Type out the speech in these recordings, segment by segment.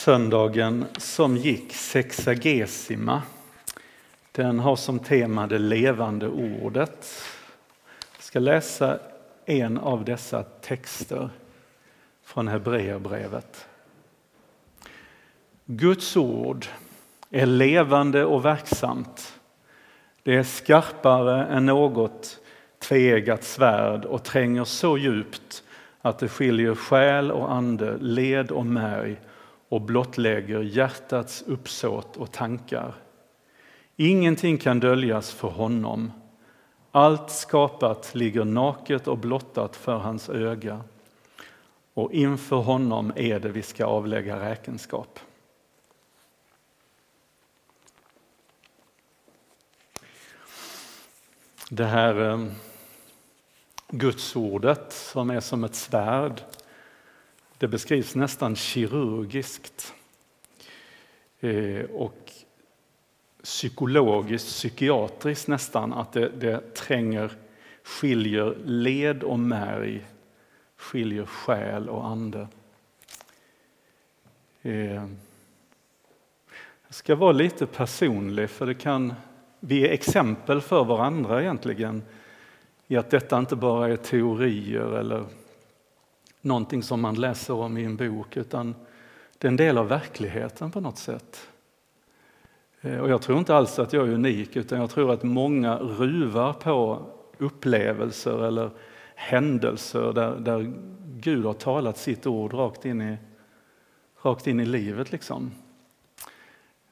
Söndagen som gick, Sexagesima, den har som tema det levande ordet. Jag ska läsa en av dessa texter från Hebreerbrevet. Guds ord är levande och verksamt. Det är skarpare än något tveeggat svärd och tränger så djupt att det skiljer själ och ande, led och märg och blottlägger hjärtats uppsåt och tankar. Ingenting kan döljas för honom. Allt skapat ligger naket och blottat för hans öga och inför honom är det vi ska avlägga räkenskap. Det här eh, Gudsordet som är som ett svärd det beskrivs nästan kirurgiskt eh, och psykologiskt, psykiatriskt nästan, att det, det tränger, skiljer led och märg, skiljer själ och ande. Eh, jag ska vara lite personlig, för det kan, vi är exempel för varandra egentligen i att detta inte bara är teorier eller någonting som man läser om i en bok utan det är en del av verkligheten på något sätt. Eh, och jag tror inte alls att jag är unik utan jag tror att många ruvar på upplevelser eller händelser där, där Gud har talat sitt ord rakt in i, rakt in i livet. Liksom.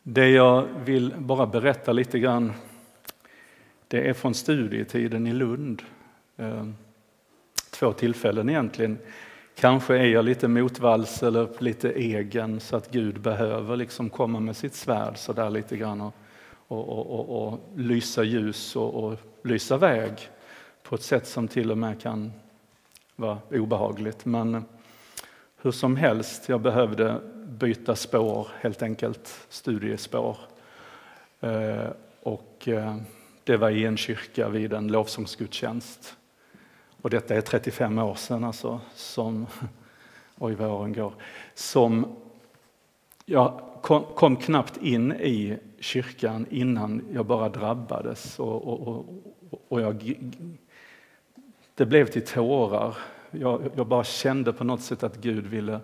Det jag vill bara berätta lite grann det är från studietiden i Lund. Eh, två tillfällen egentligen. Kanske är jag lite motvalls eller lite egen så att Gud behöver liksom komma med sitt svärd så där lite grann och, och, och, och, och lysa ljus och, lysa väg på ett sätt som till och med kan vara obehagligt. Men hur som helst, jag behövde byta spår helt enkelt, studiespår. Eh, och eh, det var i en kyrka vid en lovsångsgudstjänst. Och detta är 35 år sedan alltså, som, oj vad åren går, som jag kom, kom, knappt in i kyrkan innan jag bara drabbades. Och, och, och, och jag, det blev till tårar. Jag, jag, bara kände på något sätt att Gud ville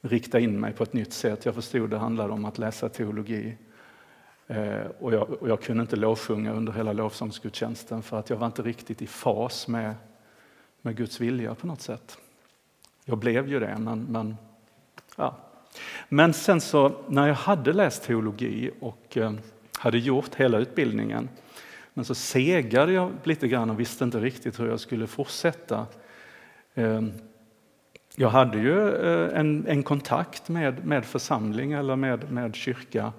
rikta in mig på ett nytt sätt. Jag förstod att det handlade om att läsa teologi. Eh, och, jag, och jag kunde inte lovsjunga under hela lovsångsgudstjänsten för att jag var inte riktigt i fas med med Guds vilja på något sätt. Jag blev ju det, men, men, ja. men sen så när jag hade läst teologi och eh, hade gjort hela utbildningen men så segade jag lite grann och visste inte riktigt hur jag skulle fortsätta. Eh, jag hade ju eh, en, en kontakt med, med församling eller med, med kyrka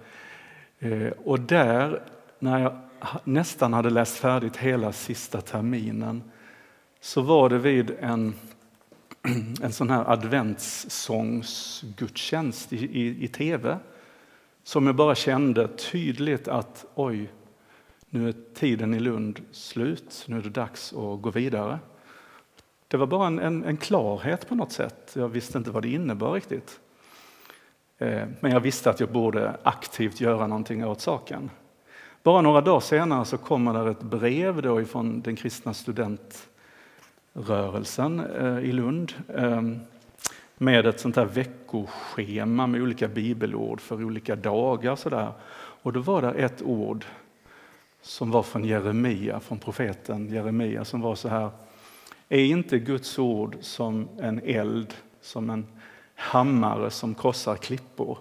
eh, och där, när jag nästan hade läst färdigt hela sista terminen så var det vid en, en sån här adventssångsgudstjänst i, i, i tv som jag bara kände tydligt att oj, nu är tiden i Lund slut, nu är det dags att gå vidare. Det var bara en, en, en klarhet på något sätt. Jag visste inte vad det innebar riktigt. Eh, men jag visste att jag borde aktivt göra någonting åt saken. Bara några dagar senare så kommer det ett brev då ifrån den kristna student rörelsen eh, i Lund ehm, med ett sånt här veckoschema med olika bibelord för olika dagar. Så där. Och då var det ett ord som var från Jeremia, från profeten Jeremia som var så här. Är inte Guds ord som en eld, som en hammare som krossar klippor?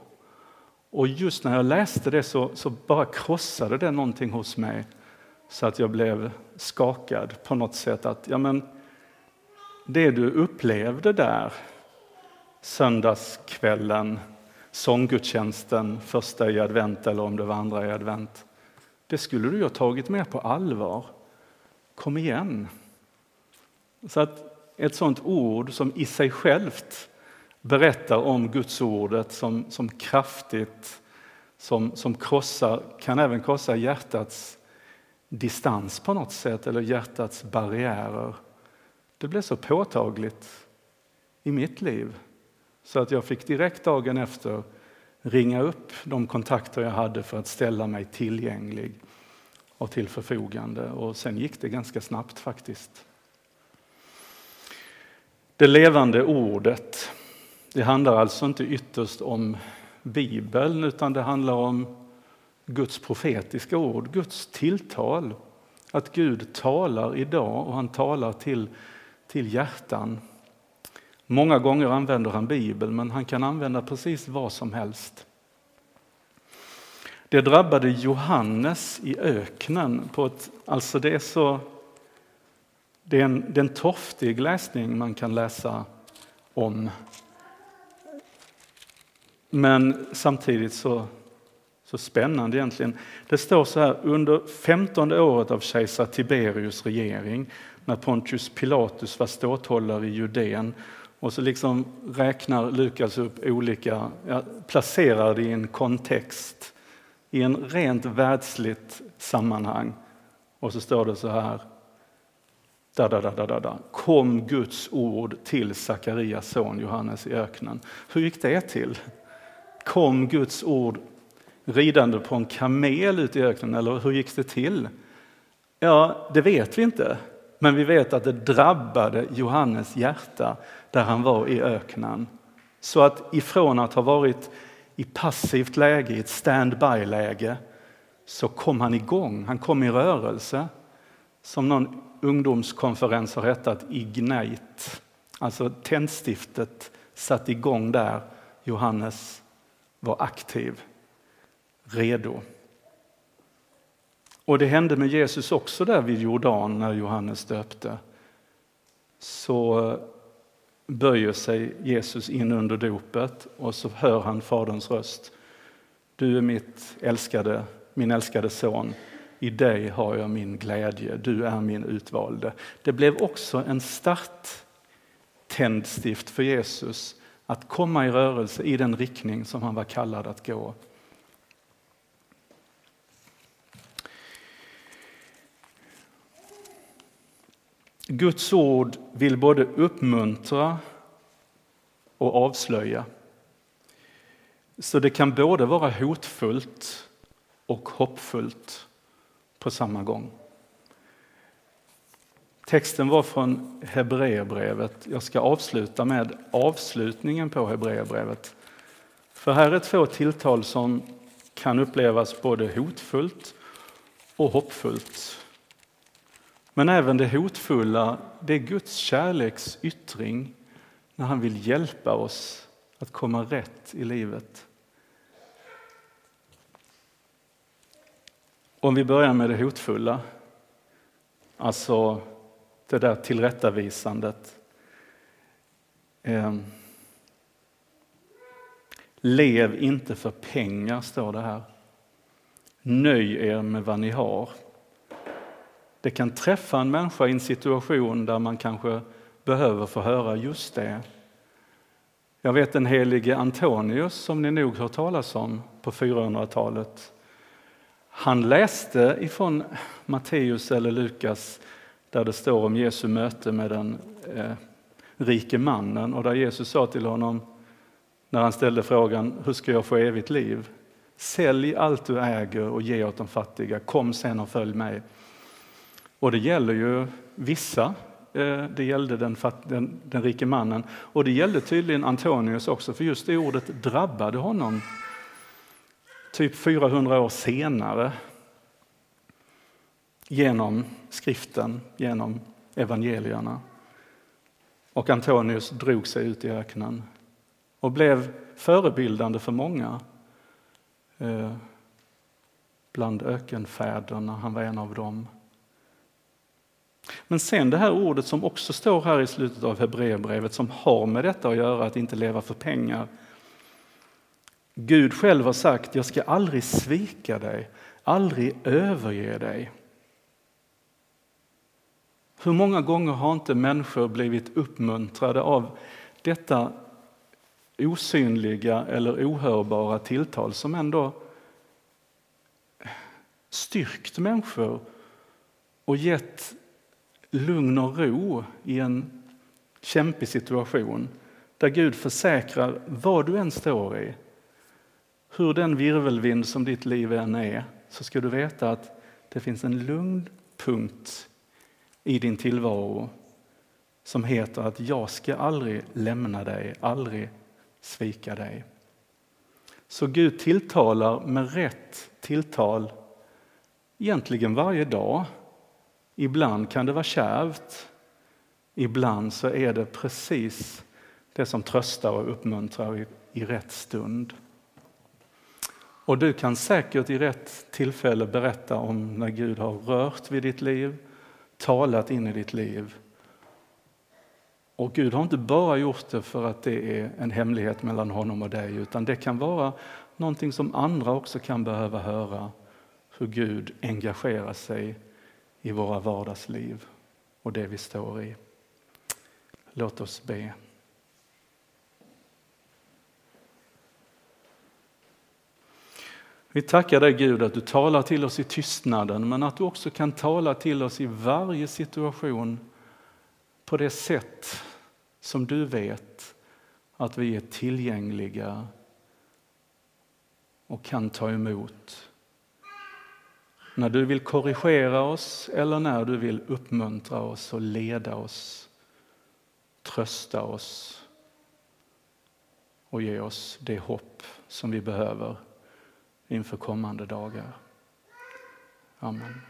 Och just när jag läste det så, så bara krossade det någonting hos mig så att jag blev skakad på något sätt. att ja men det du upplevde där söndagskvällen, sånggudstjänsten, första i advent eller om det var andra i advent. Det skulle du ju ha tagit med på allvar. Kom igen! Så att ett sådant ord som i sig självt berättar om Guds ordet som, som kraftigt, som, som krossar, kan även krossa hjärtats distans på något sätt eller hjärtats barriärer det blev så påtagligt i mitt liv så att jag fick direkt dagen efter ringa upp de kontakter jag hade för att ställa mig tillgänglig och till förfogande. Och sen gick det ganska snabbt faktiskt. Det levande ordet, det handlar alltså inte ytterst om Bibeln utan det handlar om Guds profetiska ord, Guds tilltal. Att Gud talar idag och han talar till, till hjärtan. Många gånger använder han Bibeln men han kan använda precis vad som helst. Det drabbade Johannes i öknen på ett, alltså det är så det är, en, det är en torftig läsning man kan läsa om. Men samtidigt så, så spännande egentligen. Det står så här, under femtonde året av kejsar Tiberius regering, när Pontius Pilatus var ståthållare i Judeen, och så liksom räknar Lukas upp olika, ja, placerar det i en kontext, i en rent världsligt sammanhang. Och så står det så här, da, da, da, da, da, kom Guds ord till Sakarias son Johannes i öknen. Hur gick det till? Kom Guds ord ridande på en kamel ut i öknen, eller hur gick det till? Ja, det vet vi inte, men vi vet att det drabbade Johannes hjärta där han var i öknen. Så att ifrån att ha varit i passivt läge, i ett standby-läge så kom han igång, han kom i rörelse. Som någon ungdomskonferens har hetat Ignite. Alltså tändstiftet satt igång där Johannes var aktiv, redo. Och det hände med Jesus också där vid Jordan när Johannes döpte. Så böjer sig Jesus in under dopet och så hör han Faderns röst. Du är mitt älskade, min älskade son i dig har jag min glädje, du är min utvalde. Det blev också en start tändstift för Jesus att komma i rörelse i den riktning som han var kallad att gå. Guds ord vill både uppmuntra och avslöja. Så det kan både vara hotfullt och hoppfullt på samma gång. Texten var från Hebreerbrevet. Jag ska avsluta med avslutningen på Hebreerbrevet. För här är två tilltal som kan upplevas både hotfullt och hoppfullt. Men även det hotfulla, det är Guds kärleks yttring när han vill hjälpa oss att komma rätt i livet. Om vi börjar med det hotfulla, alltså det där tillrättavisandet. Ehm, lev inte för pengar, står det här. Nöj er med vad ni har. Det kan träffa en människa i en situation där man kanske behöver få höra just det. Jag vet den helige Antonius som ni nog hört talas om på 400-talet. Han läste ifrån Matteus eller Lukas där det står om Jesu möte med den eh, rike mannen och där Jesus sa till honom när han ställde frågan hur ska jag få evigt liv? Sälj allt du äger och ge åt de fattiga, kom sen och följ mig. Och det gäller ju vissa, eh, det gällde den, den, den rike mannen och det gällde tydligen Antonius också för just det ordet drabbade honom typ 400 år senare genom skriften, genom evangelierna. Och Antonius drog sig ut i öknen och blev förebildande för många. Eh, bland ökenfäderna, han var en av dem. Men sen det här ordet som också står här i slutet av Hebreerbrevet som har med detta att göra, att inte leva för pengar. Gud själv har sagt, jag ska aldrig svika dig, aldrig överge dig. Hur många gånger har inte människor blivit uppmuntrade av detta osynliga eller ohörbara tilltal som ändå styrkt människor och gett lugn och ro i en kämpig situation där Gud försäkrar vad du än står i hur den virvelvind som ditt liv än är, så ska du veta att det finns en lugn punkt i din tillvaro som heter att jag ska aldrig lämna dig, aldrig svika dig. Så Gud tilltalar med rätt tilltal egentligen varje dag. Ibland kan det vara kärvt. Ibland så är det precis det som tröstar och uppmuntrar i, i rätt stund. Och du kan säkert i rätt tillfälle berätta om när Gud har rört vid ditt liv, talat in i ditt liv. Och Gud har inte bara gjort det för att det är en hemlighet mellan honom och dig, utan det kan vara någonting som andra också kan behöva höra. Hur Gud engagerar sig i våra vardagsliv och det vi står i. Låt oss be. Vi tackar dig Gud att du talar till oss i tystnaden men att du också kan tala till oss i varje situation på det sätt som du vet att vi är tillgängliga och kan ta emot. När du vill korrigera oss eller när du vill uppmuntra oss och leda oss, trösta oss och ge oss det hopp som vi behöver inför kommande dagar. Amen.